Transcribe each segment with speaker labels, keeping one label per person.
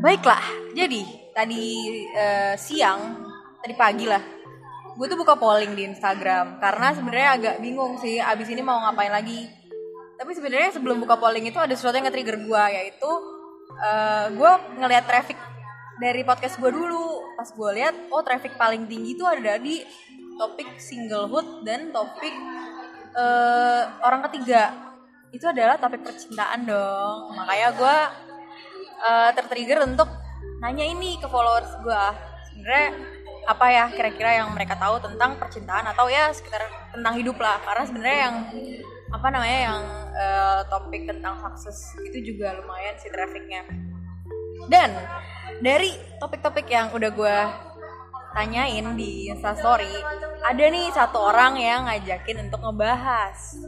Speaker 1: Baiklah, jadi tadi eh, siang, tadi pagi lah, gue tuh buka polling di Instagram karena sebenarnya agak bingung sih abis ini mau ngapain lagi. Tapi sebenarnya sebelum buka polling itu ada sesuatu yang nge-trigger gue yaitu eh, gue ngelihat traffic dari podcast gue dulu. Pas gue lihat, oh traffic paling tinggi itu ada di topik singlehood dan topik eh, orang ketiga. Itu adalah topik percintaan dong. Makanya gue uh, tertrigger untuk nanya ini ke followers gue sebenarnya apa ya kira-kira yang mereka tahu tentang percintaan atau ya sekitar tentang hidup lah. Karena sebenarnya yang apa namanya yang uh, topik tentang sukses itu juga lumayan sih trafficnya. Dan dari topik-topik yang udah gue tanyain di instastory ada nih satu orang yang ngajakin untuk ngebahas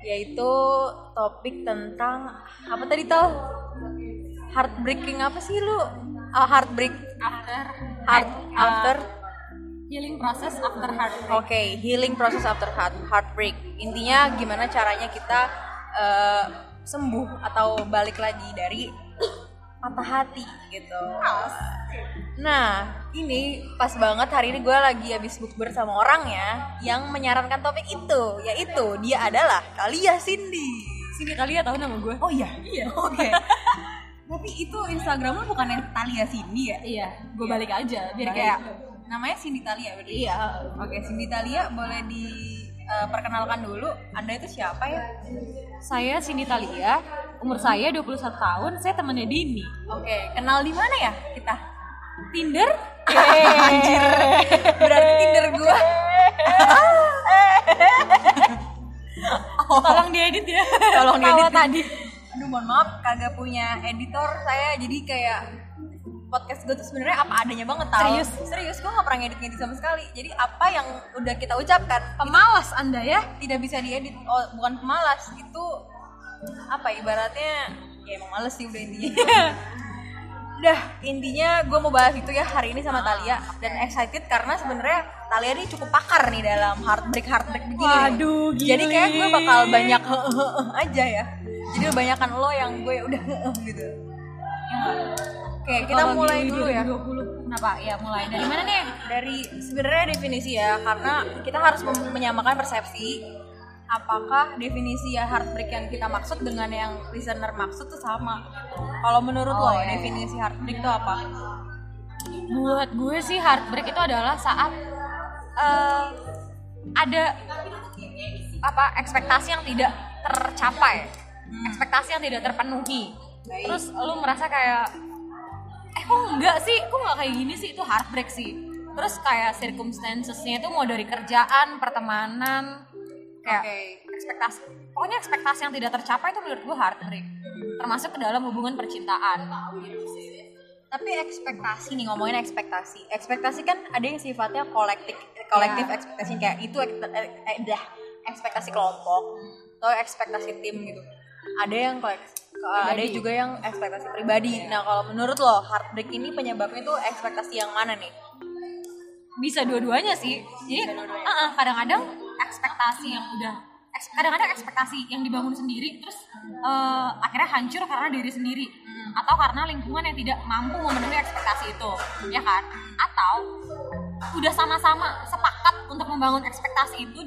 Speaker 1: yaitu topik tentang apa tadi tau heartbreaking apa sih lu? Ah, heartbreak
Speaker 2: after
Speaker 1: heart
Speaker 2: uh,
Speaker 1: after
Speaker 2: healing process after heartbreak.
Speaker 1: Oke healing process after heart heartbreak. Intinya gimana caranya kita eh, sembuh atau balik lagi dari patah hati gitu. Nah ini pas banget hari ini gue lagi habis bukber sama orangnya yang menyarankan topik itu yaitu dia adalah Kalia Cindy.
Speaker 2: Sini kali ya tahu nama gue
Speaker 1: oh iya? Iya. Oke tapi itu Instagram lu bukan yang Talia Cindy ya
Speaker 2: iya gue
Speaker 1: Iya.
Speaker 2: balik aja biar
Speaker 1: Baik.
Speaker 2: kayak
Speaker 1: namanya Cindy Talia berarti
Speaker 2: iya
Speaker 1: Oke, Cindy Talia boleh diperkenalkan dulu. Anda itu siapa ya?
Speaker 2: saya Cindy Talia umur saya 21 tahun saya temannya Dini
Speaker 1: Oke, kenal di mana ya kita?
Speaker 2: Tinder
Speaker 1: Anjir. Berarti Tinder gua.
Speaker 2: tolong diedit ya
Speaker 1: Tolong diedit.
Speaker 2: tadi
Speaker 1: Aduh, mohon maaf kagak punya editor saya. Jadi kayak podcast gue tuh sebenarnya apa adanya banget tau
Speaker 2: Serius?
Speaker 1: serius gue gak pernah ngedit-ngedit sama sekali jadi apa yang udah kita ucapkan
Speaker 2: pemalas anda ya
Speaker 1: tidak bisa diedit oh bukan pemalas itu apa ibaratnya ya emang males sih udah intinya Udah intinya gue mau bahas itu ya hari ini sama Talia dan excited karena sebenarnya Talia ini cukup pakar nih dalam heartbreak heartbreak begini.
Speaker 2: Waduh,
Speaker 1: Jadi
Speaker 2: gile.
Speaker 1: kayak gue bakal banyak aja ya. Jadi kebanyakan lo yang gue udah gitu. Ya nggak? Oke kita mulai dulu ya.
Speaker 2: 2020 kenapa? Ya mulai dari mana nih?
Speaker 1: Dari sebenarnya definisi ya karena kita harus menyamakan persepsi. Apakah definisi ya heartbreak yang kita maksud dengan yang listener maksud tuh sama? Kalau menurut
Speaker 2: Oh,
Speaker 1: lo
Speaker 2: iya, iya.
Speaker 1: definisi heartbreak itu apa?
Speaker 2: Buat gue sih heartbreak itu adalah saat eh, ada apa ekspektasi yang tidak tercapai ekspektasi yang tidak terpenuhi.
Speaker 1: Baik.
Speaker 2: terus lu merasa kayak eh kok enggak sih? Kok nggak kayak gini sih? Itu heartbreak sih. Terus kayak circumstancesnya itu mau dari kerjaan pertemanan kayak
Speaker 1: Oke.
Speaker 2: ekspektasi pokoknya ekspektasi yang tidak tercapai itu menurut gue heartbreak. Termasuk ke dalam hubungan percintaan. Gitu sih
Speaker 1: tapi ekspektasi nih ngomongin ekspektasi. Ekspektasi kan ada yang sifatnya kolektif kolektif
Speaker 2: Ya.
Speaker 1: ekspektasi kayak itu eh, eh, ekspektasi kelompok atau ekspektasi tim gitu ada yang kolektif ada
Speaker 2: Pribadi.
Speaker 1: juga yang ekspektasi pribadi. Nah kalau menurut lo heartbreak ini penyebabnya tuh ekspektasi yang mana nih?
Speaker 2: Bisa dua-duanya sih. Jadi
Speaker 1: dua-duanya.
Speaker 2: uh-uh, kadang-kadang ekspektasi yang udah kadang-kadang ekspektasi yang dibangun sendiri terus uh, akhirnya hancur karena diri sendiri. Atau karena lingkungan yang tidak mampu memenuhi ekspektasi itu ya kan? Atau udah sama-sama sepakat untuk membangun ekspektasi itu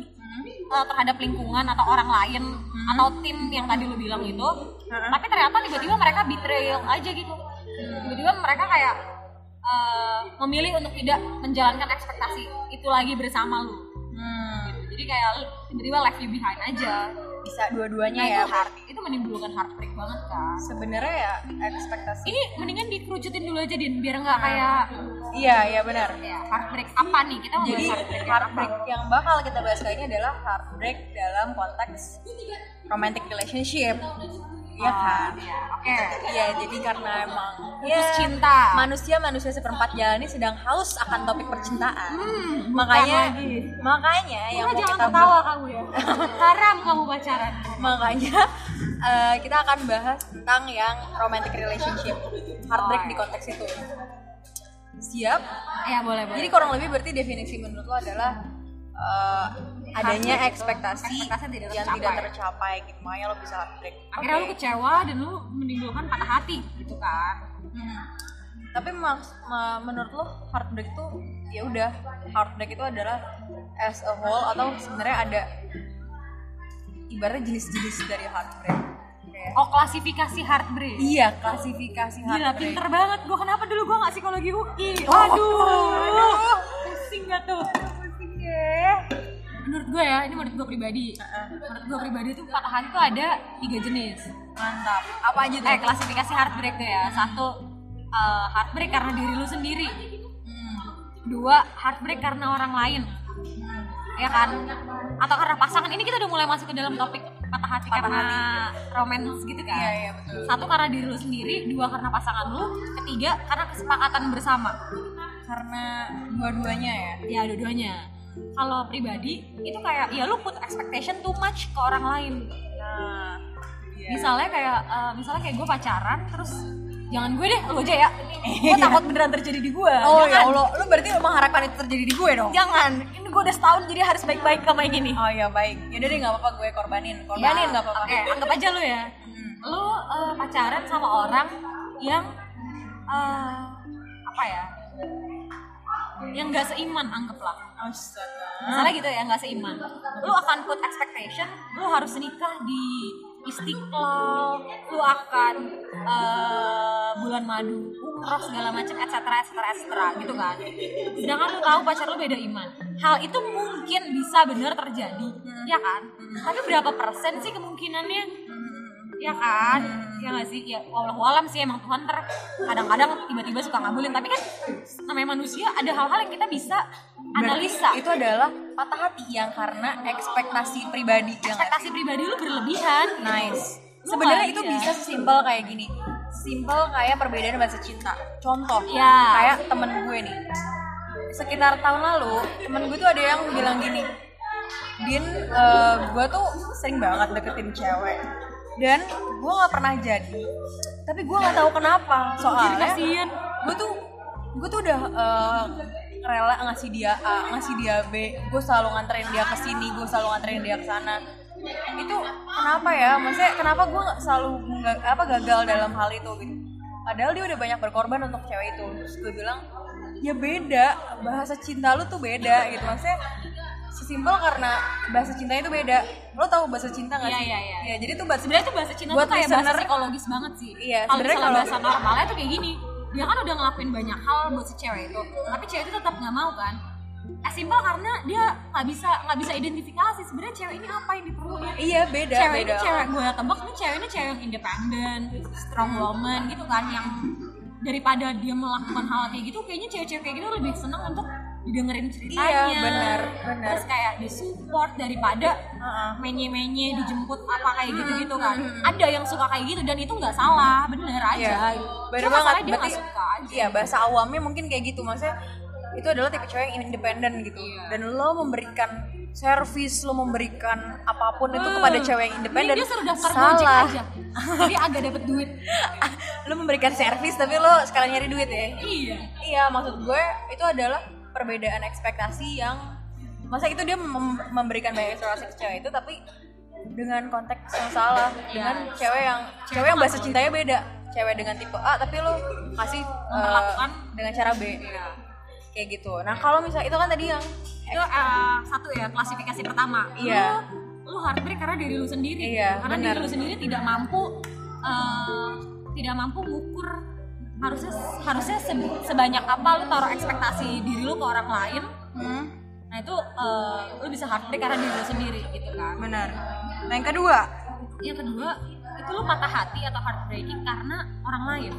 Speaker 2: uh, terhadap lingkungan atau orang lain atau tim yang tadi lu bilang itu. Tapi ternyata tiba-tiba mereka betrayal aja gitu. Tiba-tiba mereka kayak uh, memilih untuk tidak menjalankan ekspektasi itu lagi bersama lu.
Speaker 1: Hmm,
Speaker 2: jadi kayak tiba-tiba left you behind aja
Speaker 1: bisa dua-duanya
Speaker 2: nah,
Speaker 1: ya
Speaker 2: itu heart itu menimbulkan heartbreak banget kan
Speaker 1: sebenarnya ya ekspektasi.
Speaker 2: Ini mendingan dikerucutin dulu aja din biar nggak kayak
Speaker 1: iya iya benar.
Speaker 2: Ya heartbreak apa nih? Kita mau
Speaker 1: Jadi
Speaker 2: bahas heartbreak yang
Speaker 1: heartbreak yang bakal kita bahas kali ini adalah heartbreak dalam konteks romantic relationship. Iya kan?
Speaker 2: ya oke
Speaker 1: Iya, jadi karena emang
Speaker 2: putus cinta
Speaker 1: manusia manusia seperempat jalan ini sedang haus akan topik percintaan.
Speaker 2: Hmm,
Speaker 1: makanya
Speaker 2: bukan lagi.
Speaker 1: makanya yang
Speaker 2: Kamu
Speaker 1: mau
Speaker 2: jangan
Speaker 1: kita
Speaker 2: ketawa
Speaker 1: bahas-
Speaker 2: kamu ya haram kamu pacaran
Speaker 1: makanya eh, kita akan bahas tentang yang romantic relationship, heartbreak di konteks itu. Siap?
Speaker 2: ya boleh boleh
Speaker 1: Jadi kurang lebih berarti definisi menurut lo adalah eh, adanya
Speaker 2: Heartbreak.
Speaker 1: ekspektasi,
Speaker 2: Ekspektasi yang tidak
Speaker 1: yang
Speaker 2: tercapai.
Speaker 1: tidak tercapai gitu makanya lo bisa heartbreak
Speaker 2: akhirnya lu
Speaker 1: Oke.
Speaker 2: kecewa dan lu menimbulkan patah hati gitu kan
Speaker 1: Hmm. tapi maks- ma- menurut lo heartbreak tuh ya udah heartbreak itu adalah as a whole atau sebenarnya ada ibaratnya jenis-jenis dari heartbreak Kayak-
Speaker 2: oh klasifikasi heartbreak
Speaker 1: iya klasifikasi
Speaker 2: Gila
Speaker 1: heartbreak
Speaker 2: pinter banget Gue kenapa dulu gue gak psikologi UI
Speaker 1: Oh,
Speaker 2: Aduh
Speaker 1: aduh.
Speaker 2: Pusing gak tuh. Menurut gue ya Ini menurut gue pribadi. Menurut gue pribadi tuh patah hati tuh ada tiga jenis.
Speaker 1: Mantap. Apa aja tuh?
Speaker 2: Eh klasifikasi heartbreak tuh ya. Satu eh, Heartbreak karena diri lu sendiri.
Speaker 1: Hmm.
Speaker 2: Dua Heartbreak karena orang lain. Ya kan? Atau karena pasangan. Ini kita udah mulai masuk ke dalam topik Patah hati
Speaker 1: Patah
Speaker 2: karena romance gitu kan?
Speaker 1: Iya iya betul.
Speaker 2: Satu karena diri lu sendiri. Dua karena pasangan lu. Ketiga karena kesepakatan bersama.
Speaker 1: Karena dua-duanya ya?
Speaker 2: Ya dua-duanya kalau pribadi itu kayak ya lu put expectation too much ke orang lain.
Speaker 1: Nah iya.
Speaker 2: misalnya kayak eh, misalnya kayak gue pacaran terus jangan gue deh lu aja ya. Gue takut beneran terjadi di gue
Speaker 1: oh ya
Speaker 2: jangan
Speaker 1: allah. Lu berarti mengharapkan itu terjadi di gue dong?
Speaker 2: Jangan. Ini gue udah setahun jadi harus baik-baik sama yang gini
Speaker 1: oh ya baik. Yaudah deh nggak apa-apa gue korbanin. Korbanin
Speaker 2: Ya,
Speaker 1: nggak apa-apa.
Speaker 2: oke anggap aja lu ya.
Speaker 1: Hmm.
Speaker 2: lu eh, pacaran sama orang yang eh, apa ya yang gak seiman anggaplah.
Speaker 1: Astaga.
Speaker 2: misalnya gitu ya nggak seiman. Lu akan put expectation lu harus nikah di istiqlal lu akan eh, bulan madu umroh segala macam etc etc etc gitu kan. Sedangkan lu tahu pacar lu beda iman. Hal itu mungkin bisa bener terjadi ya kan? Tapi berapa persen sih kemungkinannya ya kan? Ya nggak sih? Ya walau alam sih emang Tuhan ter kadang-kadang tiba-tiba suka ngabulin. Tapi kan namanya manusia ada hal-hal yang kita bisa analisa.
Speaker 1: Berarti itu adalah patah hati yang karena ekspektasi pribadi yang
Speaker 2: ekspektasi pribadi lu berlebihan.
Speaker 1: Nice. Sebenarnya itu
Speaker 2: iya.
Speaker 1: bisa sesimpel kayak gini. Simpel kayak perbedaan bahasa cinta. Contoh
Speaker 2: Ya.
Speaker 1: kayak temen gue nih. Sekitar tahun lalu temen gue tuh ada yang bilang gini Din eh, gue tuh sering banget deketin cewek dan gue nggak pernah jadi. Tapi gue nggak tahu kenapa soalnya gue tuh gue tuh udah eh, rela ngasih dia A ngasih dia B. Gue selalu nganterin dia ke sini gue selalu nganterin dia ke sana. Itu kenapa ya? Maksudnya kenapa gue selalu apa gagal dalam hal itu gitu. Padahal dia udah banyak berkorban untuk cewek itu. Terus gue bilang ya beda bahasa cinta lu tuh beda gitu. Maksudnya sesimpel karena bahasa cintanya itu beda. Lo tau bahasa cinta gak
Speaker 2: Iya,
Speaker 1: sih?
Speaker 2: iya, iya.
Speaker 1: ya jadi tuh bahasa
Speaker 2: sebenarnya tuh bahasa Cina
Speaker 1: Buat
Speaker 2: tuh kayak bahasa psikologis banget sih.
Speaker 1: Iya, sebenarnya kalau-
Speaker 2: bahasa normalnya tuh kayak gini. Dia kan udah ngelakuin banyak hal buat si cewek itu. Tapi cewek itu tetap nggak mau kan. As simple karena dia nggak bisa nggak bisa identifikasi sebenarnya cewek ini apa yang diperlukan.
Speaker 1: Iya beda
Speaker 2: cewek
Speaker 1: beda.
Speaker 2: ini cewek gue tebak ini cewek ini cewek yang independen strong woman gitu kan yang daripada dia melakukan hal kayak gitu kayaknya cewek-cewek kayak gitu lebih seneng untuk didengerin ceritanya
Speaker 1: Iya, benar, benar.
Speaker 2: terus kayak disupport daripada
Speaker 1: Heeh.
Speaker 2: menye-menye dijemput apa kayak gitu-gitu kan ada yang suka kayak gitu dan itu nggak salah bener aja
Speaker 1: Iya, bener
Speaker 2: Cuma
Speaker 1: banget.
Speaker 2: dia
Speaker 1: Berarti,
Speaker 2: suka aja
Speaker 1: iya bahasa awamnya mungkin kayak gitu maksudnya itu adalah tipe cewek yang independen gitu.
Speaker 2: Iya.
Speaker 1: Dan lo memberikan servis, lo memberikan apa pun itu
Speaker 2: Hmm.
Speaker 1: kepada cewek yang independen.
Speaker 2: Dia suruh daftar
Speaker 1: Salah.
Speaker 2: aja jadi agak dapet duit
Speaker 1: lo memberikan servis tapi lo sekalian nyari duit ya.
Speaker 2: iya
Speaker 1: Iya, maksud gue itu adalah perbedaan ekspektasi yang masa itu dia mem- memberikan banyak ekspektasi ke cewek itu tapi dengan konteks yang salah dengan cewek yang cewek yang bahasa cintanya beda. Cewek dengan tipe A tapi lo kasih
Speaker 2: Memperlakukan-
Speaker 1: dengan cara B. Kayak gitu. Nah kalau misalnya itu kan tadi yang
Speaker 2: itu eh, satu ya klasifikasi pertama.
Speaker 1: Iya.
Speaker 2: lu, lu heartbreak karena diri lu sendiri.
Speaker 1: Iya,
Speaker 2: karena
Speaker 1: benar.
Speaker 2: diri lu sendiri tidak mampu eh, tidak mampu mengukur harusnya harusnya se- sebanyak apa lu taruh ekspektasi diri lu ke orang lain?
Speaker 1: Hmm,
Speaker 2: nah itu eh, lu bisa heartbreak karena diri lu sendiri gitu kan?
Speaker 1: Benar. Nah yang kedua?
Speaker 2: Yang kedua itu lu patah hati atau heartbreaking karena orang lain.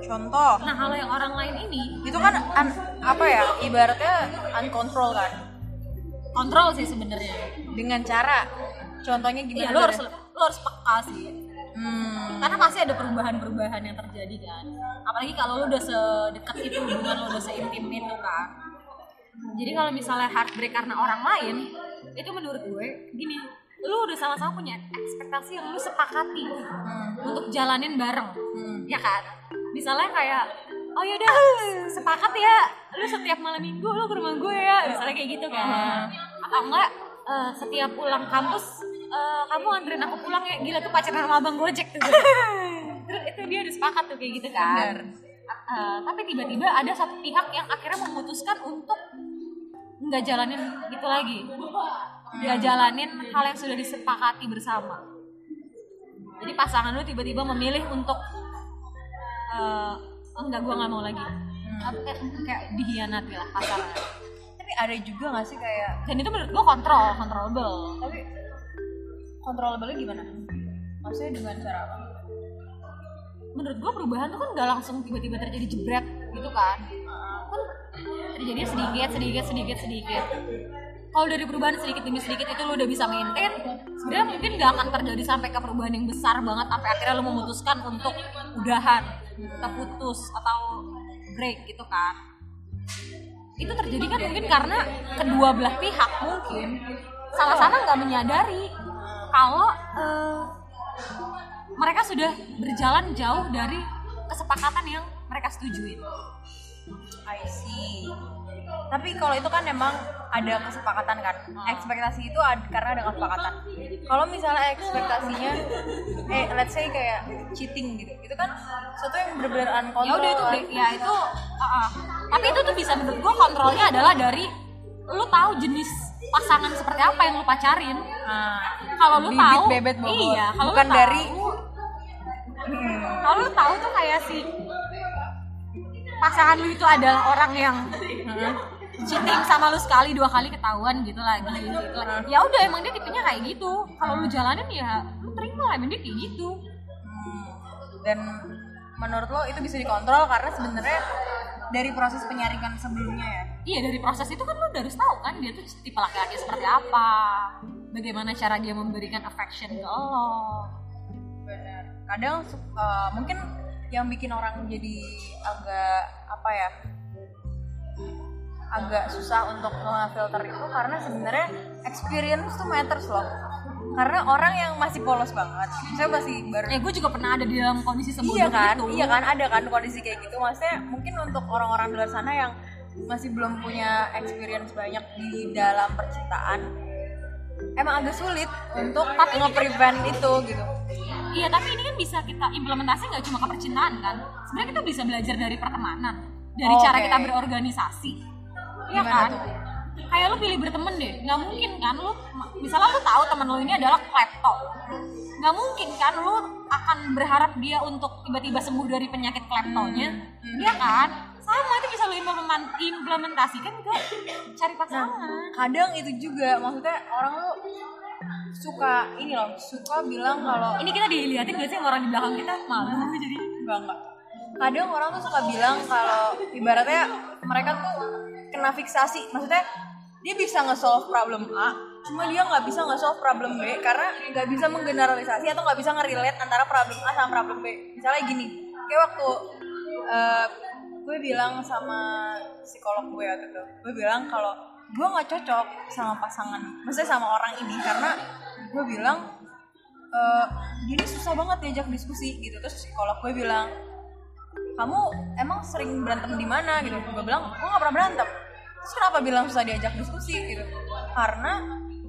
Speaker 1: Contoh.
Speaker 2: Nah kalau yang orang lain ini
Speaker 1: itu kan un- apa ya ibaratnya uncontrol kan?
Speaker 2: Kontrol sih sebenarnya.
Speaker 1: Dengan cara contohnya gimana
Speaker 2: iya lu harus lu harus peka sih
Speaker 1: hmm,
Speaker 2: karena pasti ada perubahan-perubahan yang terjadi kan. Apalagi kalau lu udah sedekat itu hubungan lu udah seintim itu kan. Jadi kalau misalnya heartbreak karena orang lain itu menurut gue gini lu udah sama-sama punya ekspektasi yang lu sepakati untuk jalanin bareng
Speaker 1: hmm.
Speaker 2: ya kan? Misalnya kayak oh yaudah sepakat ya lu setiap malam minggu lu ke rumah gue ya misalnya kayak gitu kan. Atau enggak eh, setiap pulang kampus eh, kamu anterin aku pulang ya? Gila tuh pacaran sama abang gojek tuh. Terus itu dia udah sepakat tuh kayak gitu kan. Eh, tapi tiba-tiba ada satu pihak yang akhirnya memutuskan untuk nggak jalanin gitu lagi. Nggak jalanin hal yang sudah disepakati bersama. Jadi pasangan lu tiba-tiba memilih untuk eh, enggak gua nggak mau lagi. Apa- kayak, kayak dihianati lah pasangan.
Speaker 1: Tapi ada juga gak sih kayak
Speaker 2: dan itu menurut gua kontrol controllable
Speaker 1: tapi controllable gimana? Maksudnya dengan cara apa?
Speaker 2: Menurut gua perubahan tuh kan nggak langsung tiba-tiba terjadi jebret gitu kan. Kan terjadi sedikit sedikit sedikit sedikit. Kalau dari perubahan sedikit demi sedikit itu lu udah bisa maintain sebenarnya mungkin nggak akan terjadi sampai ke perubahan yang besar banget sampai akhirnya lu memutuskan untuk udahan kita putus atau break gitu kan. Itu terjadi kan mungkin karena kedua belah pihak mungkin sama-sama nggak menyadari kalau eh, mereka sudah berjalan jauh dari kesepakatan yang mereka setujuin.
Speaker 1: I see tapi kalau itu kan emang ada kesepakatan kan ekspektasi itu ad- karena ada kesepakatan kalau misalnya ekspektasinya eh let's say kayak cheating gitu itu kan sesuatu yang benar-benar
Speaker 2: Ya
Speaker 1: uncontrolled
Speaker 2: udah itu
Speaker 1: kan.
Speaker 2: ya itu uh, uh. tapi itu tuh bisa menurut gua kontrolnya adalah dari lu tahu jenis pasangan seperti apa yang lu pacarin.
Speaker 1: Nah,
Speaker 2: Kalau lu
Speaker 1: bibit
Speaker 2: tahu
Speaker 1: bebet bobot.
Speaker 2: iya, kalau
Speaker 1: bukan
Speaker 2: lu tahu,
Speaker 1: dari Hmm.
Speaker 2: kalau lu tahu tuh kayak si pasangan lu itu adalah orang yang cheating sama lu sekali dua kali ketahuan gitu lagi gitu lagi. ya udah emang dia tipenya kayak gitu kalau lu jalanin ya lu terima lah emang dia kayak gitu
Speaker 1: Hmm. dan menurut lo itu bisa dikontrol karena sebenarnya dari proses penyaringan sebelumnya ya?
Speaker 2: Iya dari proses itu kan lu udah harus tahu kan dia tuh tipe laki-laki seperti apa. Bagaimana cara dia memberikan affection ke lo.
Speaker 1: Benar. Kadang eh, mungkin yang bikin orang jadi agak apa ya agak susah untuk filter itu karena sebenarnya experience tuh matters loh karena orang yang masih polos banget saya masih baru
Speaker 2: eh gue juga pernah ada di dalam kondisi sebodoh
Speaker 1: iya kan
Speaker 2: itu
Speaker 1: iya kan ada kan kondisi kayak gitu maksudnya mungkin untuk orang-orang di luar sana yang masih belum punya experience banyak di dalam percintaan emang agak sulit untuk nge-prevent itu gitu
Speaker 2: Iya, tapi ini kan bisa kita implementasi nggak cuma ke percintaan kan? Sebenarnya kita bisa belajar dari pertemanan, dari
Speaker 1: Oke.
Speaker 2: cara kita berorganisasi. Iya kan?
Speaker 1: tuh?
Speaker 2: Kayak lu pilih berteman deh, nggak mungkin kan lu, misalnya lu tahu teman lu ini adalah klepto, nggak mungkin kan lu akan berharap dia untuk tiba-tiba sembuh dari penyakit kleptonya,
Speaker 1: Hmm.
Speaker 2: Iya kan? Sama itu bisa lu implemen- implementasikan ke cari
Speaker 1: Nah,
Speaker 2: pasangan.
Speaker 1: kadang itu juga maksudnya orang tuh suka ini loh suka bilang kalau
Speaker 2: Ini kita dilihatin gak sih orang di belakang kita malu jadi.
Speaker 1: enggak enggak kadang orang tuh suka bilang kalau ibaratnya mereka tuh kena fiksasi. Maksudnya dia bisa nge-solve problem A cuma dia nggak bisa nge-solve problem B karena nggak bisa menggeneralisasi atau nggak bisa nge-relate antara problem A sama problem B. Misalnya gini kayak waktu eh, gue bilang sama psikolog gue waktu itu gue bilang kalau gue nggak cocok sama pasangan maksudnya sama orang ini karena gue bilang eh dia ini susah banget diajak diskusi gitu. Terus psikolog gue bilang kamu emang sering berantem di mana? Gitu. Gue bilang gue gak pernah berantem terus kenapa bilang susah diajak diskusi gitu? Karena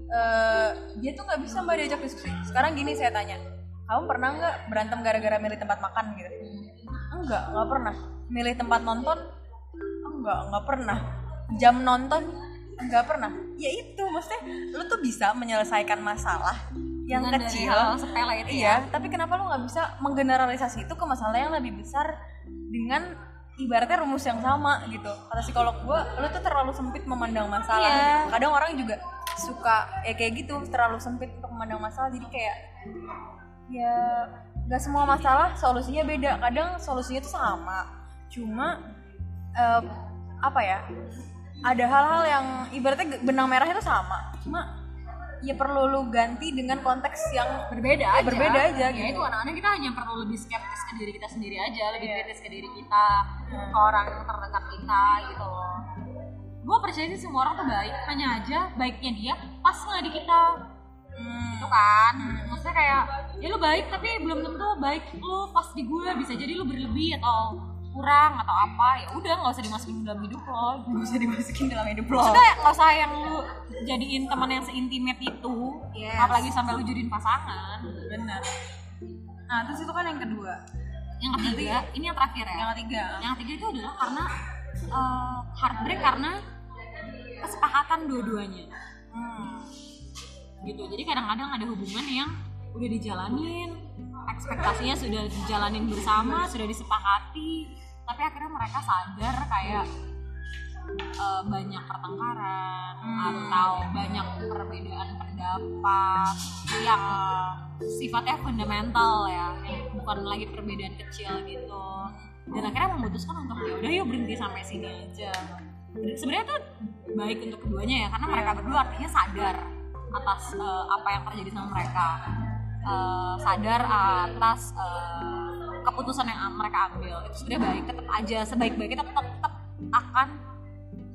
Speaker 1: eh, dia tuh nggak bisa mbak diajak diskusi. Sekarang gini saya tanya kamu pernah nggak berantem gara-gara milih tempat makan? Gitu. Enggak nggak pernah. Milih tempat nonton? Enggak nggak pernah. Jam nonton? Nggak pernah. Ya itu maksudnya lu tuh bisa menyelesaikan masalah yang
Speaker 2: Dengan
Speaker 1: kecil.
Speaker 2: hal sepele itu ya.
Speaker 1: iya tapi kenapa lu nggak bisa menggeneralisasi itu ke masalah yang lebih besar dengan ibaratnya rumus yang sama gitu. Kata psikolog gua lu tuh terlalu sempit memandang masalah.
Speaker 2: Iya.
Speaker 1: kadang orang juga suka ya kayak gitu terlalu sempit untuk memandang masalah. Jadi kayak ya nggak semua masalah solusinya beda. Kadang solusinya tuh sama. Cuma eh, apa ya ada hal-hal yang ibaratnya benang merahnya tuh sama. Cuma ya perlu lu ganti dengan konteks yang
Speaker 2: berbeda
Speaker 1: Ya,
Speaker 2: aja.
Speaker 1: berbeda aja
Speaker 2: Ya
Speaker 1: gitu.
Speaker 2: itu anak-anak kita hanya perlu lebih skeptis ke diri kita sendiri aja, lebih kritis ke diri kita,
Speaker 1: Hmm.
Speaker 2: ke orang terdekat kita gitu loh. Gue percaya sih semua orang tuh baik, hanya aja baiknya dia pas nggak di kita
Speaker 1: Hmm.
Speaker 2: gitu kan. Maksudnya kayak ya lu baik tapi belum tentu baik lu pas di gue bisa jadi lu berlebih atau kurang atau apa ya udah nggak usah dimasukin dalam hidup lo.
Speaker 1: Gak usah dimasukin dalam hidup lo.
Speaker 2: Maksudnya nggak usah yang lu jadiin teman yang seintimate itu
Speaker 1: Yes.
Speaker 2: apalagi sampai lu jadiin pasangan.
Speaker 1: Bener nah terus itu kan yang kedua.
Speaker 2: Yang ketiga ini yang terakhir ya?
Speaker 1: Yang ketiga.
Speaker 2: Yang ketiga itu adalah karena eh, heartbreak karena kesepakatan dua-duanya.
Speaker 1: Hmm.
Speaker 2: gitu. Jadi kadang-kadang ada hubungan yang udah dijalanin ekspektasinya sudah dijalanin bersama sudah disepakati tapi akhirnya mereka sadar kayak eh, banyak pertengkaran
Speaker 1: Hmm.
Speaker 2: atau banyak perbedaan pendapat yang sifatnya fundamental ya. Bukan lagi perbedaan kecil gitu. Dan akhirnya memutuskan untuk ya udah yuk berhenti sampai sini aja. Sebenarnya tuh baik untuk keduanya ya karena mereka berdua artinya sadar atas eh, apa yang terjadi sama mereka. Eh, sadar atas eh, keputusan yang mereka ambil. Itu sebenarnya baik tetap aja sebaik-baiknya tetap tetap akan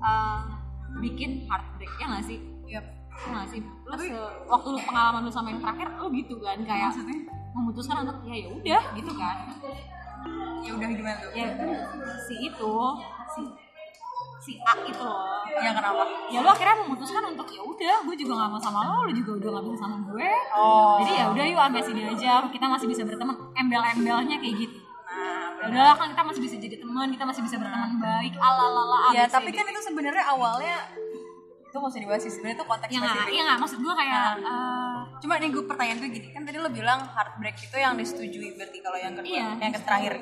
Speaker 2: eh, bikin heartbreak. Ya nggak sih?
Speaker 1: Yap.
Speaker 2: ya nggak sih? Lu se- waktu lu pengalaman lu sama yang terakhir lu gitu kan kayak
Speaker 1: maksudnya?
Speaker 2: memutuskan untuk ya ya udah gitu kan.
Speaker 1: Ya udah gimana tuh?
Speaker 2: Ya si itu si si A itu loh.
Speaker 1: Ya kenapa?
Speaker 2: Ya lu akhirnya memutuskan untuk udah gue juga gak mau sama lo lu juga udah gak bisa sama gue.
Speaker 1: Oh.
Speaker 2: Jadi ya udah yuk sampai sini aja kita masih bisa berteman embel-embelnya kayak gitu.
Speaker 1: Nah
Speaker 2: ya udahlah kan kita masih bisa jadi teman kita masih bisa berteman baik ala ala
Speaker 1: ya tapi kan itu sebenarnya awalnya itu nggak usah dibahas sih sebenarnya itu konteks
Speaker 2: ya nggak ya nggak maksud gue kayak eh,
Speaker 1: cuma nih gue pertanyaan gue gini kan tadi lo bilang heartbreak itu yang disetujui berarti kalau yang kedua
Speaker 2: Iya.
Speaker 1: yang terakhir.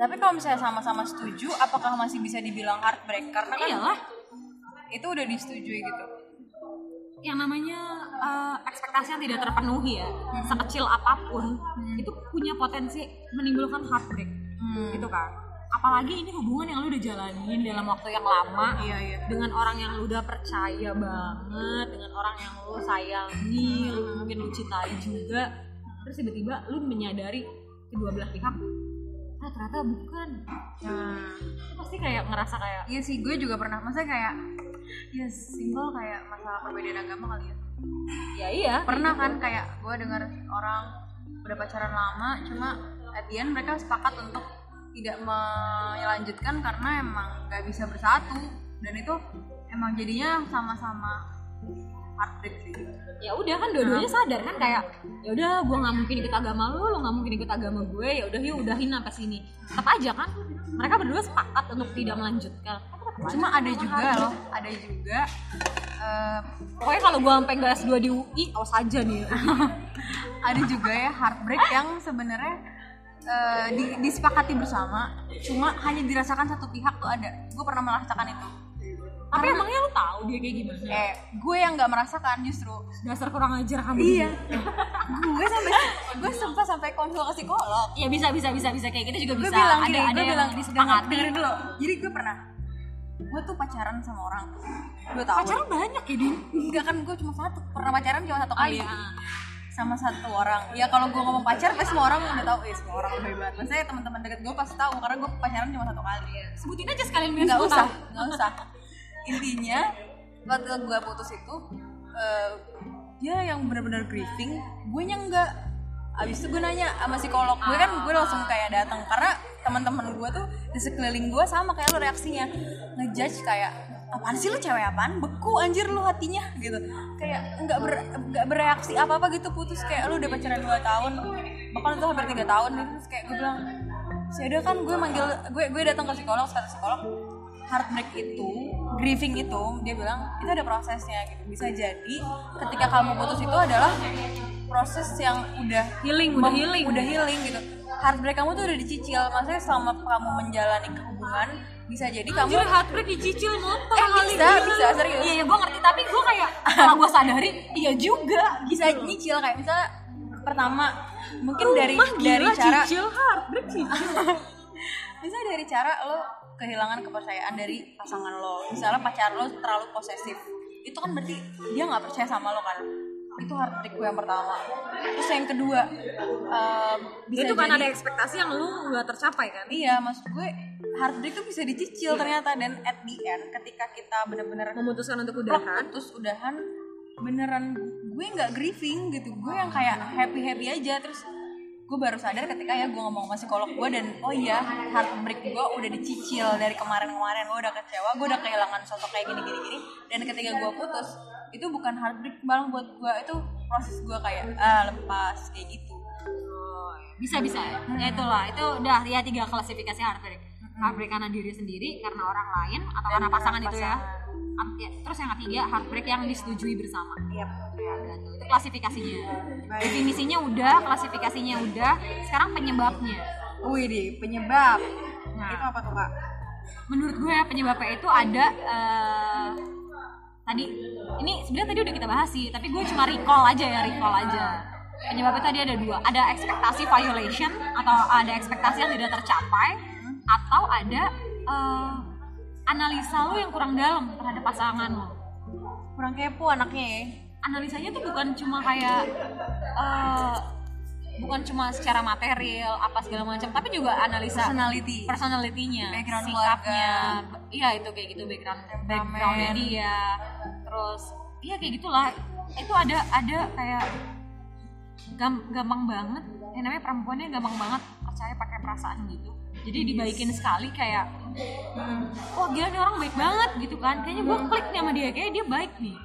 Speaker 1: Tapi kalau misalnya sama-sama setuju apakah masih bisa dibilang heartbreak? Karena kan
Speaker 2: iyalah
Speaker 1: itu udah disetujui gitu.
Speaker 2: Yang namanya eh, ekspektasi yang tidak terpenuhi ya sekecil apa pun itu punya potensi menimbulkan heartbreak.
Speaker 1: Hmm.
Speaker 2: gitu kan. Apalagi ini hubungan yang lu udah jalanin dalam waktu yang lama
Speaker 1: iya iya.
Speaker 2: dengan orang yang lu udah percaya banget dengan orang yang lu sayangi lu mungkin lu cintai juga. Terus tiba-tiba lu menyadari kedua belah pihak ah ternyata bukan.
Speaker 1: Nah
Speaker 2: lu pasti kayak ngerasa kayak
Speaker 1: iya sih gue juga pernah masa kayak ya single kayak masalah perbedaan agama kali ya.
Speaker 2: Ya iya.
Speaker 1: Pernah kan kayak gue dengar orang udah pacaran lama cuma at the end mereka sepakat untuk tidak melanjutkan karena emang nggak bisa bersatu. Dan itu emang jadinya sama-sama heartbreak sih.
Speaker 2: Ya udah kan dua-duanya sadar kan kayak ya udah gue nggak mungkin ikut agama lu lu nggak mungkin ikut agama gue ya udah yuk udahin sampai sini tetap aja kan mereka berdua sepakat untuk tidak melanjutkan
Speaker 1: cuma ada juga loh ada juga eh,
Speaker 2: pokoknya kalau gue sampai nggak S2 di UI awas aja nih.
Speaker 1: Ada juga ya heartbreak yang sebenarnya eh, di- disepakati bersama cuma hanya dirasakan satu pihak tuh ada. Gue pernah merasakan itu.
Speaker 2: Tapi emangnya lu tahu dia kayak gimana?
Speaker 1: Eh gue yang nggak merasakan justru.
Speaker 2: Dasar kurang ajar kamu.
Speaker 1: Iya. Gue sampai gue sempat sampai konsul ke psikolog.
Speaker 2: Ya bisa bisa bisa bisa kayak gitu juga
Speaker 1: gue
Speaker 2: bisa.
Speaker 1: bilang
Speaker 2: ada
Speaker 1: gini
Speaker 2: ada
Speaker 1: gue
Speaker 2: yang
Speaker 1: bilang
Speaker 2: disepakati.
Speaker 1: dulu. Jadi gue pernah gue tuh pacaran sama orang dua tahun
Speaker 2: pacaran banyak ya din?
Speaker 1: Enggak kan gue cuma satu. Pernah pacaran cuma satu
Speaker 2: oh
Speaker 1: kali.
Speaker 2: Iya
Speaker 1: sama satu orang. Ya kalau gue ngomong pacar pasti semua orang udah tahu. Eh semua orang udah hebat maksudnya teman-teman deket gue pasti tahu karena gue pacaran cuma satu kali.
Speaker 2: Sebutin aja sekalian biar
Speaker 1: nggak usah nggak usah. Intinya waktu gue putus itu eh, dia yang benar-benar grieving gue nya enggak abis itu gue nanya sama psikolog. Gue kan gue langsung kayak datang karena teman-teman gue tuh di sekeliling gue sama kayak lo reaksinya. Ngejudge kayak apaan sih lo cewek apaan? Beku anjir lo hatinya gitu. Kayak nggak ber, nggak bereaksi apa apa gitu putus. Kayak lo udah pacaran 2 tahun bahkan itu hampir tiga tahun gitu. Terus kayak gue bilang sih ada kan gue manggil gue gue datang ke psikolog kata psikolog heartbreak itu grieving itu dia bilang itu ada prosesnya gitu. Bisa jadi ketika kamu putus itu adalah proses yang udah
Speaker 2: healing udah healing.
Speaker 1: udah healing gitu. Heartbreak kamu tuh udah dicicil maksudnya selama kamu menjalani hubungan bisa jadi kamu
Speaker 2: Anjir heartbreak dicicil motor
Speaker 1: Eh,
Speaker 2: kali
Speaker 1: bisa,
Speaker 2: gila.
Speaker 1: bisa, serius.
Speaker 2: Iya, iya gue ngerti tapi gue kayak kalau gue sadari iya juga
Speaker 1: bisa nyicil kayak misalnya pertama mungkin dari
Speaker 2: Rumah
Speaker 1: dari
Speaker 2: gila,
Speaker 1: cara
Speaker 2: cicil heartbreak cicil.
Speaker 1: Misalnya dari cara lo kehilangan kepercayaan dari pasangan lo. Misalnya pacar lo terlalu posesif. Itu kan berarti dia nggak percaya sama lo kan? Itu heartbreak gue yang pertama. Terus yang kedua eh, bisa
Speaker 2: itu kan
Speaker 1: jadi-
Speaker 2: ada ekspektasi yang lu nggak tercapai kan?
Speaker 1: Iya maksud gue heartbreak tuh bisa dicicil ternyata. Dan at the end ketika kita bener-bener
Speaker 2: memutuskan untuk udahan.
Speaker 1: putus udahan beneran gue nggak grieving gitu. Gue yang kayak happy happy aja. Terus gue baru sadar ketika ya gue ngomong sama psikolog gue dan oh iya heartbreak gue udah dicicil dari kemarin-kemarin. Gue udah kecewa gue udah kehilangan sosok kayak gini gini. Gini dan ketika gue putus itu bukan heartbreak malah buat gue itu proses gue kayak ah lepas kayak gitu.
Speaker 2: Bisa bisa ya? Itulah itu udah ya tiga klasifikasi heartbreak heartbreak karena diri sendiri karena orang lain atau
Speaker 1: Dan
Speaker 2: karena pasangan itu ya
Speaker 1: pasangan.
Speaker 2: Am- ya, terus yang ketiga heartbreak yang disetujui bersama
Speaker 1: Iya.
Speaker 2: Ya, gitu. itu klasifikasinya definisinya udah klasifikasinya udah sekarang penyebabnya
Speaker 1: Wih deh, penyebab.
Speaker 2: Nah.
Speaker 1: Itu apa tuh kak?
Speaker 2: menurut gue ya penyebabnya itu ada eh, tadi ini sebenarnya tadi udah kita bahas sih tapi gue cuma recall aja ya recall aja penyebabnya tadi ada dua ada ekspektasi violation atau ada ekspektasi yang tidak tercapai atau ada eh, analisa lo yang kurang dalam terhadap pasangan lo?
Speaker 1: Kurang kepo anaknya ya.
Speaker 2: analisanya tuh bukan cuma kayak eh, bukan cuma secara material apa segala macam tapi juga analisa
Speaker 1: Personality.
Speaker 2: personality-nya,
Speaker 1: Background
Speaker 2: sikapnya, iya itu kayak gitu background backgroundnya dia, terus iya kayak gitulah. Itu ada ada kayak gam- gampang banget, yang namanya perempuannya gampang banget percaya pakai perasaan gitu, jadi dibaikin sekali kayak, wah gila nih orang baik banget gitu kan, kayaknya gue klik nih sama dia, kayak dia baik nih,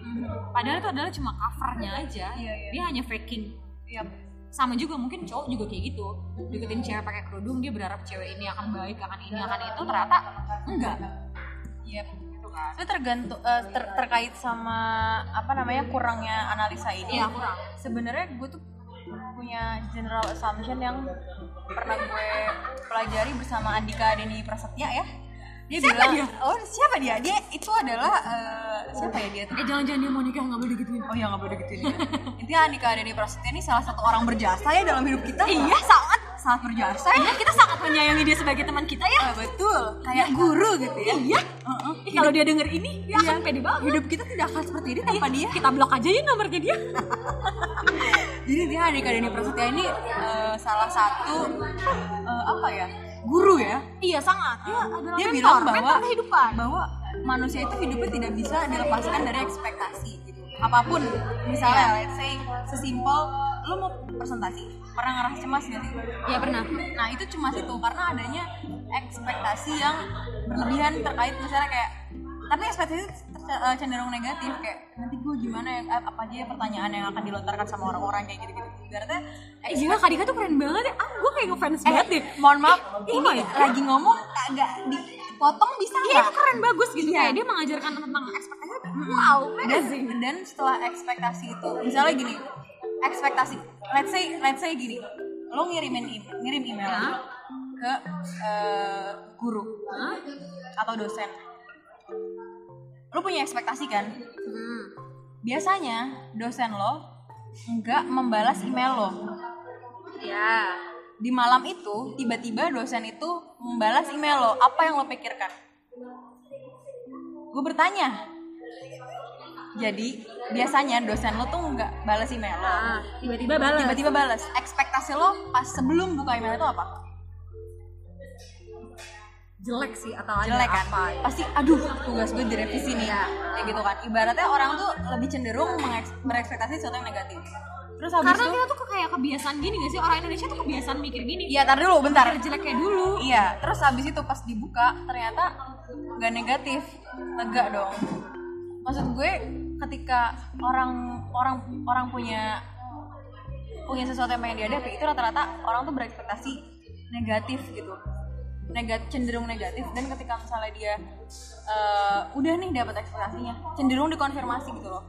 Speaker 2: padahal itu adalah cuma covernya aja,
Speaker 1: Iya, iya.
Speaker 2: dia hanya faking.
Speaker 1: Iya.
Speaker 2: sama juga mungkin cowok juga kayak gitu. Deketin cewek pakai kerudung dia berharap cewek ini akan baik akan ini akan itu. Ternyata enggak.
Speaker 1: Iya.
Speaker 2: gitu kan.
Speaker 1: Itu tergantung eh, ter- terkait sama apa namanya kurangnya analisa ini.
Speaker 2: iya kurang.
Speaker 1: Sebenarnya gue tuh punya general assumption yang pernah gue pelajari bersama Andika Deni Prasetya ya. Dia
Speaker 2: Siapa
Speaker 1: bilang,
Speaker 2: dia?
Speaker 1: oh siapa dia? Dia itu adalah eh, siapa ya dia tuh?
Speaker 2: eh jangan-jangan dia mau nikah nggak boleh digituin
Speaker 1: Oh ya nggak boleh gituin ya. Intinya Andika Deni Prasetya ini salah satu orang berjasa ya dalam hidup kita.
Speaker 2: iya sangat
Speaker 1: sangat berjasa ya.
Speaker 2: iya kita sangat menyayangi dia sebagai teman kita ya
Speaker 1: Ah, betul. Kayak guru gitu ya.
Speaker 2: iya
Speaker 1: Heeh.
Speaker 2: Ih, kalau dia denger ini dia akan pede banget
Speaker 1: Hidup kita tidak akan seperti ini tanpa dia.
Speaker 2: kita blok aja ya nomornya dia
Speaker 1: Jadi dia Andika Deni Prasetya ini eh, salah satu eh, apa ya guru ya.
Speaker 2: iya sangat dia adalah
Speaker 1: Dia
Speaker 2: mentor,
Speaker 1: bilang bahwa
Speaker 2: mentor kehidupan
Speaker 1: bahwa manusia itu hidupnya tidak bisa dilepaskan dari ekspektasi gitu. Apa pun, misalnya let's say sesimpel lo mau presentasi, pernah ngerasa cemas gak sih?
Speaker 2: ya pernah.
Speaker 1: Nah itu cuma itu karena adanya ekspektasi yang berlebihan terkait misalnya kayak tapi ekspektasi itu eh, cenderung negatif kayak nanti gue gimana ya? Ap- apa aja ya pertanyaan yang akan dilontarkan sama orang-orang kayak gitu-gitu. Ibaratnya
Speaker 2: eh gila Kak Dika tuh keren banget ya. Ah gue kayak ngefans banget deh.
Speaker 1: mohon maaf
Speaker 2: Oh
Speaker 1: ini.
Speaker 2: God.
Speaker 1: lagi ngomong agak dipotong bisa
Speaker 2: Iya itu keren bagus gitu.
Speaker 1: Iya.
Speaker 2: kayak dia mengajarkan tentang ekspektasi. Wow
Speaker 1: dan,
Speaker 2: amazing
Speaker 1: dan setelah ekspektasi itu misalnya gini ekspektasi let's say let's say gini lo ngirimin email, ngirim email
Speaker 2: Hah?
Speaker 1: ke eh, guru
Speaker 2: Hah?
Speaker 1: atau dosen lo punya ekspektasi kan
Speaker 2: Hmm.
Speaker 1: biasanya dosen lo nggak membalas email lo
Speaker 2: Ya.
Speaker 1: di malam itu tiba-tiba dosen itu membalas email lo apa yang lo pikirkan gue bertanya jadi biasanya dosen lo tuh nggak balas email. Lo
Speaker 2: Ah, tiba-tiba balas.
Speaker 1: tiba-tiba balas ekspektasi lo pas sebelum buka email itu apa?
Speaker 2: Jelek sih atau
Speaker 1: jelek kan?
Speaker 2: apa ya?
Speaker 1: pasti aduh tugas gue direvisi nih. Ya kayak gitu kan. Ibaratnya orang tuh lebih cenderung berekspektasi sesuatu yang negatif. Terus habis
Speaker 2: Karena
Speaker 1: itu
Speaker 2: kita tuh kayak kebiasaan gini gak sih? Orang Indonesia tuh kebiasaan mikir gini.
Speaker 1: iya tar dulu bentar.
Speaker 2: Mikir jelek kayak dulu.
Speaker 1: Iya, terus habis itu pas dibuka ternyata nggak negatif, lega dong. Maksud gue ketika orang orang orang punya punya sesuatu yang pengen dihadapi itu rata-rata orang tuh berekspektasi negatif gitu, negatif cenderung negatif. Dan ketika misalnya dia eh, udah nih dapat ekspektasinya cenderung dikonfirmasi gitu loh.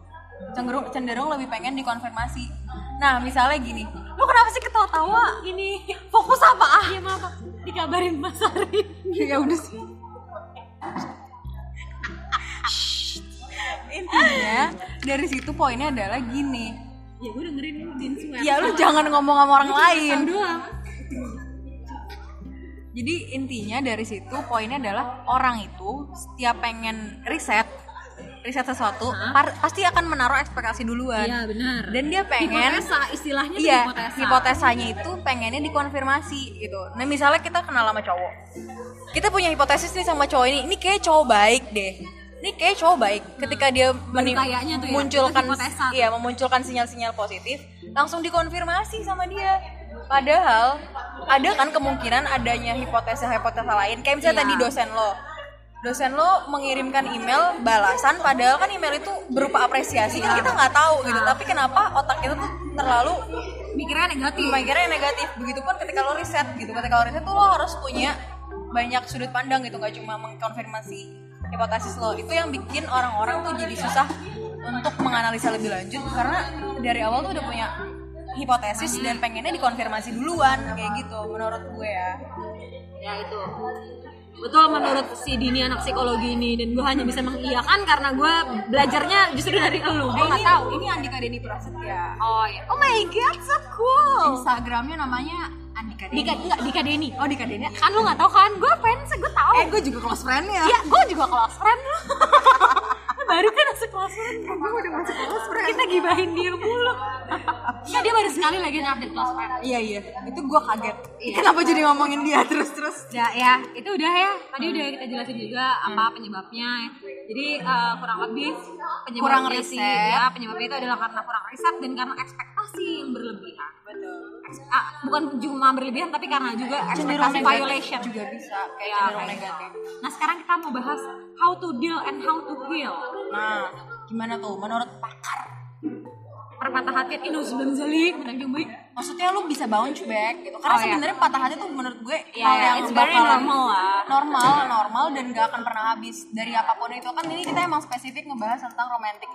Speaker 1: Cenderung cenderung lebih pengen dikonfirmasi. Nah misalnya gini lu kenapa sih ketawa-tawa? Ini fokus apa ah?
Speaker 2: Iya maaf, dikabarin Mas Ari.
Speaker 1: ya udah sih intinya dari situ poinnya adalah gini
Speaker 2: Ya gue dengerin Din Sweat.
Speaker 1: ya lu jangan ngomong sama orang lain
Speaker 2: doang.
Speaker 1: jadi intinya dari situ poinnya adalah orang itu setiap pengen riset riset sesuatu par- pasti akan menaruh ekspektasi duluan
Speaker 2: Iya benar.
Speaker 1: dan dia pengen
Speaker 2: hipotesa istilahnya
Speaker 1: iya
Speaker 2: hipotesa.
Speaker 1: hipotesanya itu pengennya dikonfirmasi gitu nah misalnya kita kenal sama cowok kita punya hipotesis nih sama cowok ini ini kayak cowok baik deh ini kayak cowok baik. Ketika dia meni-
Speaker 2: kayaknya tuh ya,
Speaker 1: munculkan iya memunculkan sinyal-sinyal positif langsung dikonfirmasi sama dia. Padahal ada kan kemungkinan adanya hipotesa-hipotesa lain. Kayak misalnya
Speaker 2: Iya.
Speaker 1: tadi dosen lo. Dosen lo mengirimkan email balasan padahal kan email itu berupa apresiasi. Kan kita nggak tahu gitu. Tapi kenapa otak kita tuh terlalu
Speaker 2: mikirnya negatif.
Speaker 1: Mikirnya negatif. Begitupun ketika lo riset gitu. Ketika lo riset tuh lo harus punya banyak sudut pandang gitu. Nggak cuma mengkonfirmasi hipotesis lo itu yang bikin orang-orang tuh jadi susah untuk menganalisa lebih lanjut karena dari awal tuh udah punya hipotesis dan pengennya dikonfirmasi duluan kayak gitu menurut gue ya.
Speaker 2: Ya itu betul menurut si Dini anak psikologi ini dan gue hanya bisa mengiyakan karena gue belajarnya justru dari elu gue nggak tahu.
Speaker 1: ini Andika Deni Prasetya.
Speaker 2: Oh ya oh my god so cool.
Speaker 1: Instagramnya namanya Andika Deni
Speaker 2: Dika enggak Dika Deni. Oh Dika Deni. Kan lu nggak tahu kan? Gue fans gue tahu.
Speaker 1: Eh gue juga close friendnya.
Speaker 2: Iya, gue juga close friend lu. baru kan masuk close friend. Gue udah masuk friend. Kita gibahin dia mulu. Iya, dia baru sekali lagi update friend.
Speaker 1: iya iya itu gue kaget
Speaker 2: Iya.
Speaker 1: kenapa jadi ngomongin dia terus terus
Speaker 2: Ya, ya, itu udah ya. Tadi udah kita jelasin juga apa penyebabnya. Jadi eh, kurang lebih penyebabnya
Speaker 1: Kurang
Speaker 2: sih,
Speaker 1: riset.
Speaker 2: ya, penyebabnya itu adalah karena kurang riset dan karena ekspektasi yang berlebihan.
Speaker 1: betul
Speaker 2: ah, bukan cuma berlebihan tapi karena juga ekspektasi violation.
Speaker 1: juga bisa kayak
Speaker 2: Ya,
Speaker 1: cenderung negatif.
Speaker 2: Nah, sekarang kita mau bahas how to deal and how to heal.
Speaker 1: nah gimana tuh menurut pakar
Speaker 2: perpatah hati itu sebelum zalik
Speaker 1: maksudnya lu bisa bounce back gitu karena
Speaker 2: Oh, iya.
Speaker 1: sebenarnya patah hati tuh menurut gue
Speaker 2: Iya,
Speaker 1: hal
Speaker 2: iya,
Speaker 1: yang
Speaker 2: it's
Speaker 1: bakalan-
Speaker 2: normal lah.
Speaker 1: normal normal dan gak akan pernah habis dari apa pun itu kan ini kita emang spesifik ngebahas tentang romantic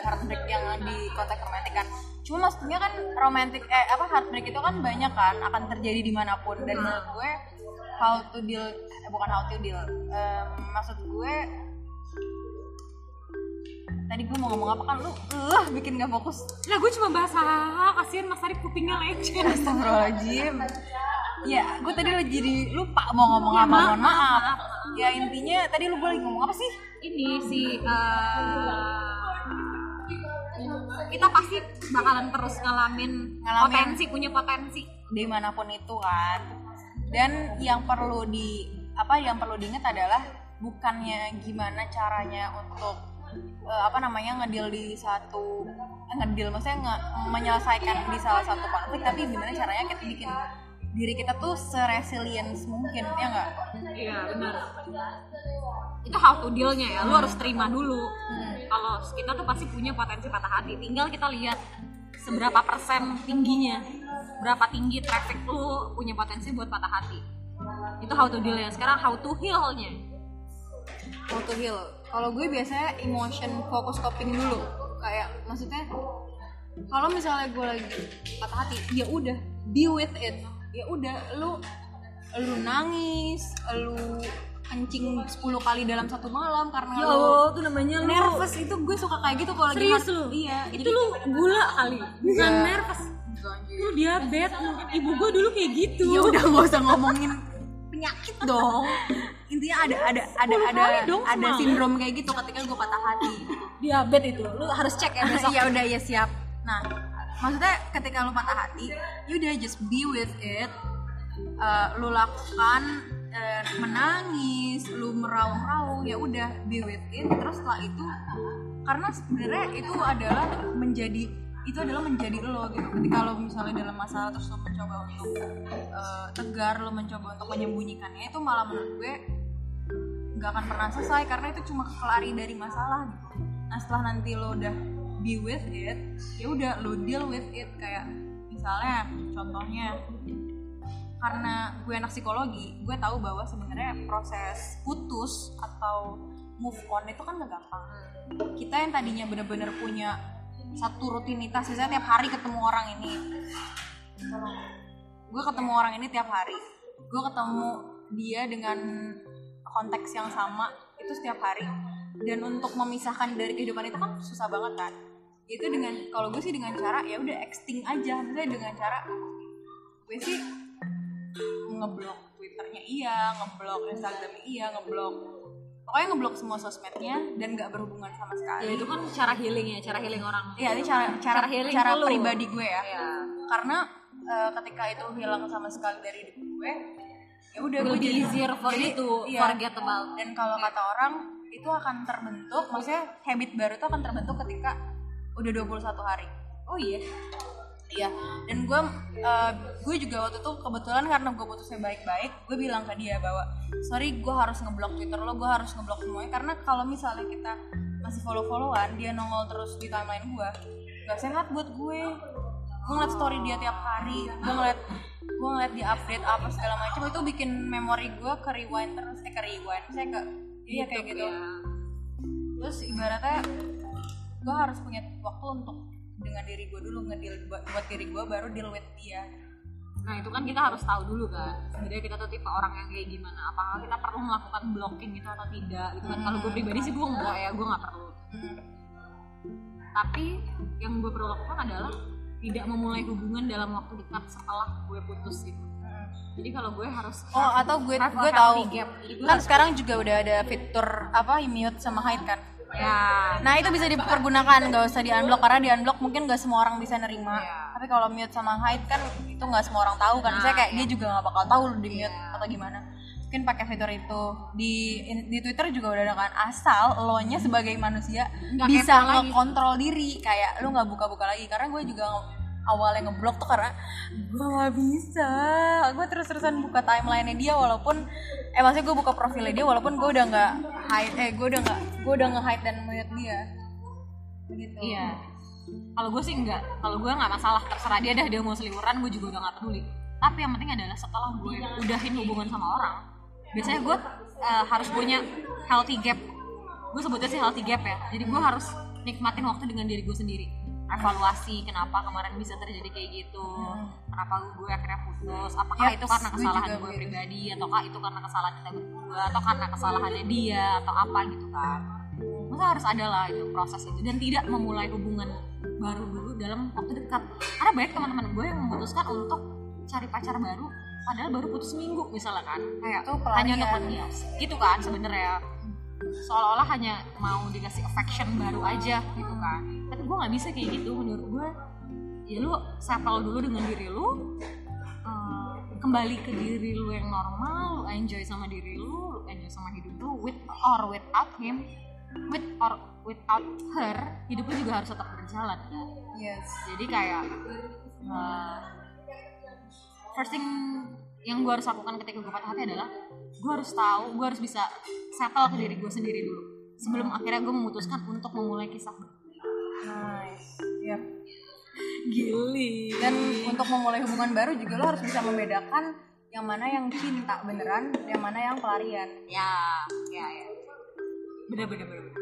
Speaker 1: heartbreak yang di konteks romantik kan cuma maksudnya kan romantic eh apa heartbreak itu kan banyak kan akan terjadi di mana pun dan
Speaker 2: Hmm.
Speaker 1: menurut gue how to deal eh, bukan how to deal Em, maksud gue tadi gue mau ngomong apa kan lu uh, bikin gak fokus
Speaker 2: lah gue cuma bahas hahaha kasihan mas Arif kupingnya lecet
Speaker 1: Astagfirullahaladzim Ya, gue tadi lagi jadi lupa mau ngomong
Speaker 2: Ya,
Speaker 1: apa, mohon maaf.
Speaker 2: maaf.
Speaker 1: Ya intinya tadi lu gue lagi ngomong apa sih?
Speaker 2: ini si eh, kita pasti bakalan terus ngalamin,
Speaker 1: Ngalamin.
Speaker 2: potensi punya potensi
Speaker 1: Di mana pun itu kan. Dan yang perlu di apa yang perlu diingat adalah bukannya gimana caranya untuk eh, apa namanya ngedil di satu eh, ngedil maksudnya nge- menyelesaikan di salah satu konflik tapi gimana caranya kita bikin diri kita tuh seresilience mungkin ya nggak?
Speaker 2: iya benar itu how to dealnya ya lu harus terima dulu
Speaker 1: Hmm.
Speaker 2: kalau kita tuh pasti punya potensi patah hati tinggal kita lihat seberapa persen tingginya berapa tinggi traffic lu punya potensi buat patah hati itu how to dealnya sekarang how to healnya
Speaker 1: How to heal. Kalau gue biasanya emotion focus coping dulu. Kayak maksudnya kalau misalnya gue lagi patah hati, ya udah be with it. Ya udah lu lu nangis, lu kencing 10 kali dalam satu malam karena
Speaker 2: Ya
Speaker 1: lu
Speaker 2: Allah, tuh namanya lu
Speaker 1: nervous. Itu gue suka kayak gitu kalau lagi
Speaker 2: Serius lu?
Speaker 1: Iya,
Speaker 2: itu lu gula kali? Bukan
Speaker 1: Iya.
Speaker 2: nervous. Lu diabetes. Lu ibu gua dulu kayak gitu.
Speaker 1: Ya udah nggak usah ngomongin penyakit dong. Intinya ada ada ada
Speaker 2: 10
Speaker 1: ada
Speaker 2: dong
Speaker 1: ada sindrom kayak gitu ketika gue patah hati.
Speaker 2: diabetes itu lu harus cek ya besok.
Speaker 1: Ya udah ya siap. Nah maksudnya ketika lu patah hati you udah just be with it. Eh, lu lakukan eh, menangis lu meraung-raung ya udah be with it. Terus setelah itu karena sebenarnya itu adalah menjadi itu adalah menjadi lo gitu. Ketika lo misalnya dalam masalah terus lo mencoba untuk eh, tegar lo mencoba untuk menyembunyikannya itu malah menurut gue nggak akan pernah selesai karena itu cuma kelari dari masalah gitu. Nah setelah nanti lo udah be with it, ya udah lo deal with it. Kayak misalnya contohnya karena gue anak psikologi, gue tahu bahwa sebenarnya proses putus atau move on itu kan gak gampang. Kita yang tadinya bener-bener punya satu rutinitas, misalnya tiap hari ketemu orang ini, gue ketemu orang ini tiap hari, gue ketemu dia dengan konteks yang sama itu setiap hari. Dan untuk memisahkan dari kehidupan itu kan susah banget kan itu dengan kalau gue sih dengan cara ya udah exting aja misalnya dengan cara gue sih ngeblok twitternya iya ngeblok instagramnya iya ngeblok pokoknya ngeblok semua sosmednya dan nggak berhubungan sama sekali
Speaker 2: ya itu kan cara healing ya cara healing orang
Speaker 1: Iya, ini cara cara
Speaker 2: Cara healing
Speaker 1: cara pribadi gue ya.
Speaker 2: Iya.
Speaker 1: Karena eh, ketika itu hilang sama sekali dari hidup gue, ya udah gue jadi
Speaker 2: easier for you to
Speaker 1: iya.
Speaker 2: forget about
Speaker 1: Dan kalau kata orang itu akan terbentuk, maksudnya habit baru itu akan terbentuk ketika udah 21 hari.
Speaker 2: oh iya
Speaker 1: Iya, dan gue gue juga waktu itu kebetulan karena gue putusnya baik-baik, gue bilang ke dia bahwa sorry gue harus ngeblok Twitter lo, gue harus ngeblok semuanya karena kalau misalnya kita masih follow-followan, dia nongol terus di timeline gue, gak sehat buat gue. Gue ngeliat story dia tiap hari, gue ngeliat gue ngeliat dia update apa segala macam itu bikin memori gue ke rewind terus, eh ke rewind, saya ke iya kayak gitu. Terus ibaratnya gue harus punya waktu untuk dengan diri gue dulu ngedeal buat, buat diri gue baru deal with dia.
Speaker 2: Nah itu kan kita harus tahu dulu kan. Sebenarnya kita tuh tipe orang yang kayak gimana. Apakah kita perlu melakukan blocking gitu atau tidak gitu kan. Kalau gue pribadi sih gue enggak ya, gue gak perlu. Tapi yang gue perlu lakukan adalah Tidak memulai hubungan dalam waktu dekat setelah gue putus gitu. Jadi kalau gue harus
Speaker 1: oh atau gue gue tahu.
Speaker 2: gap.
Speaker 1: Kan sekarang juga udah ada fitur apa mute sama hide kan
Speaker 2: Ya.
Speaker 1: Nah itu bisa dipergunakan nggak usah di unblock karena di unblock mungkin gak semua orang bisa nerima.
Speaker 2: Iya.
Speaker 1: tapi kalau mute sama hide kan itu nggak semua orang tahu kan. Saya kayak dia juga nggak bakal tahu lu di mute atau gimana. Mungkin pakai fitur itu. Di di Twitter juga udah ada kan. Asal lo nya sebagai manusia
Speaker 2: Nggak
Speaker 1: bisa ngekontrol diri. Kayak lu nggak buka-buka lagi. Karena gue juga awalnya ngeblok tuh karena gue nggak bisa gue terus-terusan buka timeline dia walaupun eh maksudnya gue buka profilnya dia walaupun gue udah nggak hide eh gue udah nggak gue udah nge-hide dan mute dia gitu
Speaker 2: Iya. Kalau gue sih enggak. Kalau gue nggak masalah terserah dia dah dia mau seliweran gue juga udah nggak peduli. Tapi yang penting adalah setelah gue udahin hubungan sama orang, biasanya gue eh, harus punya healthy gap. Gue sebutnya sih healthy gap ya. Jadi gue harus nikmatin waktu dengan diri gue sendiri. Evaluasi kenapa kemarin bisa terjadi kayak gitu. Kenapa gue akhirnya putus? Apakah
Speaker 1: Yap,
Speaker 2: itu karena
Speaker 1: gue
Speaker 2: kesalahan
Speaker 1: juga
Speaker 2: gue
Speaker 1: begitu.
Speaker 2: pribadi ataukah itu karena kesalahan kita berdua atau karena kesalahannya dia atau apa gitu kan? masa harus ada lah itu proses itu dan tidak memulai hubungan baru dulu dalam waktu dekat karena banyak teman-teman gue yang memutuskan untuk cari pacar baru padahal baru putus seminggu misalnya kan kayak
Speaker 1: Itu
Speaker 2: hanya untuk menghias gitu kan sebenarnya seolah-olah hanya mau dikasih affection baru aja gitu kan. Tapi gue nggak bisa kayak gitu menurut gue ya lu settle dulu dengan diri lu eh, kembali ke diri lu yang normal lu enjoy sama diri lu lu enjoy sama hidup lu with or without him with or without her hidup lu juga harus tetap berjalan. Kan
Speaker 1: yes.
Speaker 2: Jadi kayak eh, first thing yang gue harus lakukan ketika gue patah hati adalah gue harus tahu gue harus bisa settle ke diri gue sendiri dulu. Sebelum akhirnya gue memutuskan untuk memulai kisah.
Speaker 1: Nice. Yap.
Speaker 2: gili
Speaker 1: dan untuk memulai hubungan baru juga lo harus bisa membedakan yang mana yang cinta beneran yang mana yang pelarian.
Speaker 2: Ya ya ya. Bener bener bener. Bener.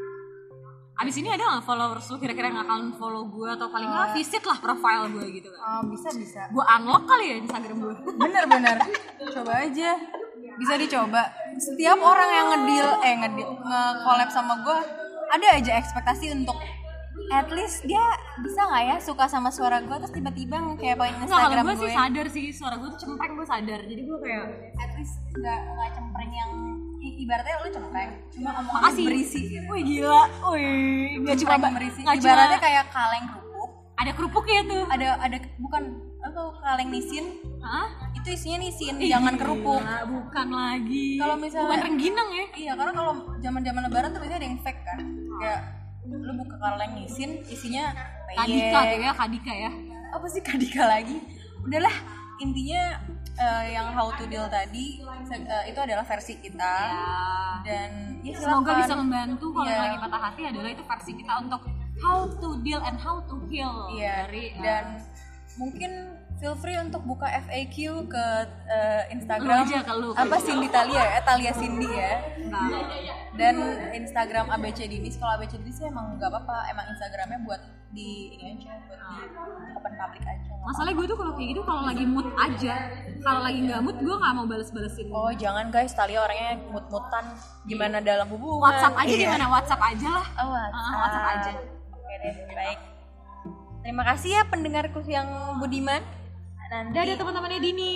Speaker 2: abis ini ada nggak followers lu kira-kira yang akan follow gue atau paling nggak visit lah profile gue gitu kan
Speaker 1: bisa bisa.
Speaker 2: Gue unlock kali ya instagram gue
Speaker 1: bener-bener coba aja bisa dicoba. Setiap orang yang ngedil eh ngedil nge-collab sama gue ada aja ekspektasi untuk at least dia bisa nggak ya suka sama suara gue terus tiba-tiba kayak
Speaker 2: kalau
Speaker 1: Instagram
Speaker 2: gue
Speaker 1: gue.
Speaker 2: sih sadar sih suara gue tuh cempreng gue sadar. Jadi gue kayak
Speaker 1: at least nggak nggak cempreng yang ibaratnya lu cempreng cuma omongan
Speaker 2: Makasih.
Speaker 1: berisi gitu.
Speaker 2: wih gila. Wih nggak cuma
Speaker 1: berisi.
Speaker 2: cuma
Speaker 1: ibaratnya kayak kaleng kerupuk.
Speaker 2: Ada kerupuknya tuh.
Speaker 1: Ada ada bukan atau kaleng nisin?
Speaker 2: Hah?
Speaker 1: itu isinya nisin jangan kerupuk.
Speaker 2: Gila, bukan lagi.
Speaker 1: Kalau misalnya-
Speaker 2: bukan rengginang ya?
Speaker 1: Iya, karena kalau zaman-zaman lebaran tuh biasanya ada yang fake kan. Kayak lu buka kaleng ngisin isinya
Speaker 2: kadika tuh ya kadika ya.
Speaker 1: Apa sih kadika lagi? Udahlah, intinya eh, yang how to deal tadi eh, itu adalah versi kita. Dan ya
Speaker 2: semoga bisa membantu kalau yang
Speaker 1: Iya.
Speaker 2: lagi patah hati adalah itu versi kita untuk how to deal and how to heal
Speaker 1: Iya,
Speaker 2: dari uh,
Speaker 1: dan mungkin feel free untuk buka FAQ ke eh,
Speaker 2: Lu
Speaker 1: Instagram
Speaker 2: aja, ke lu.
Speaker 1: apa Cindy Talia ya, Talia Cindy ya.
Speaker 2: nah,
Speaker 1: dan Instagram ABC Dinis. Kalau ABC Dinis sih emang nggak apa-apa. Emang Instagramnya buat di ini aja buat di open public aja.
Speaker 2: Masalahnya gue tuh kalau kayak gitu kalau lagi mood aja. Kalau lagi nggak mood gue nggak mau bales-balesin.
Speaker 1: Oh jangan guys. Talia orangnya mut-mutan gimana dalam hubungan?
Speaker 2: WhatsApp aja
Speaker 1: Iya.
Speaker 2: gimana? WhatsApp aja lah.
Speaker 1: Oh WhatsApp.
Speaker 2: Ah, WhatsApp. aja.
Speaker 1: oke deh baik terima kasih ya pendengarku yang budiman. Nanti
Speaker 2: Dadah teman-temannya Dini.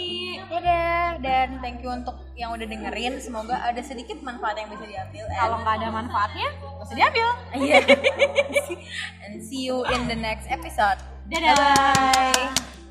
Speaker 1: Dadah dan thank you untuk yang udah dengerin. Semoga ada sedikit manfaat yang bisa diambil
Speaker 2: kalau nggak ada manfaatnya nggak usah diambil.
Speaker 1: Iya. and see you in the next episode.
Speaker 2: Dadah.
Speaker 1: bye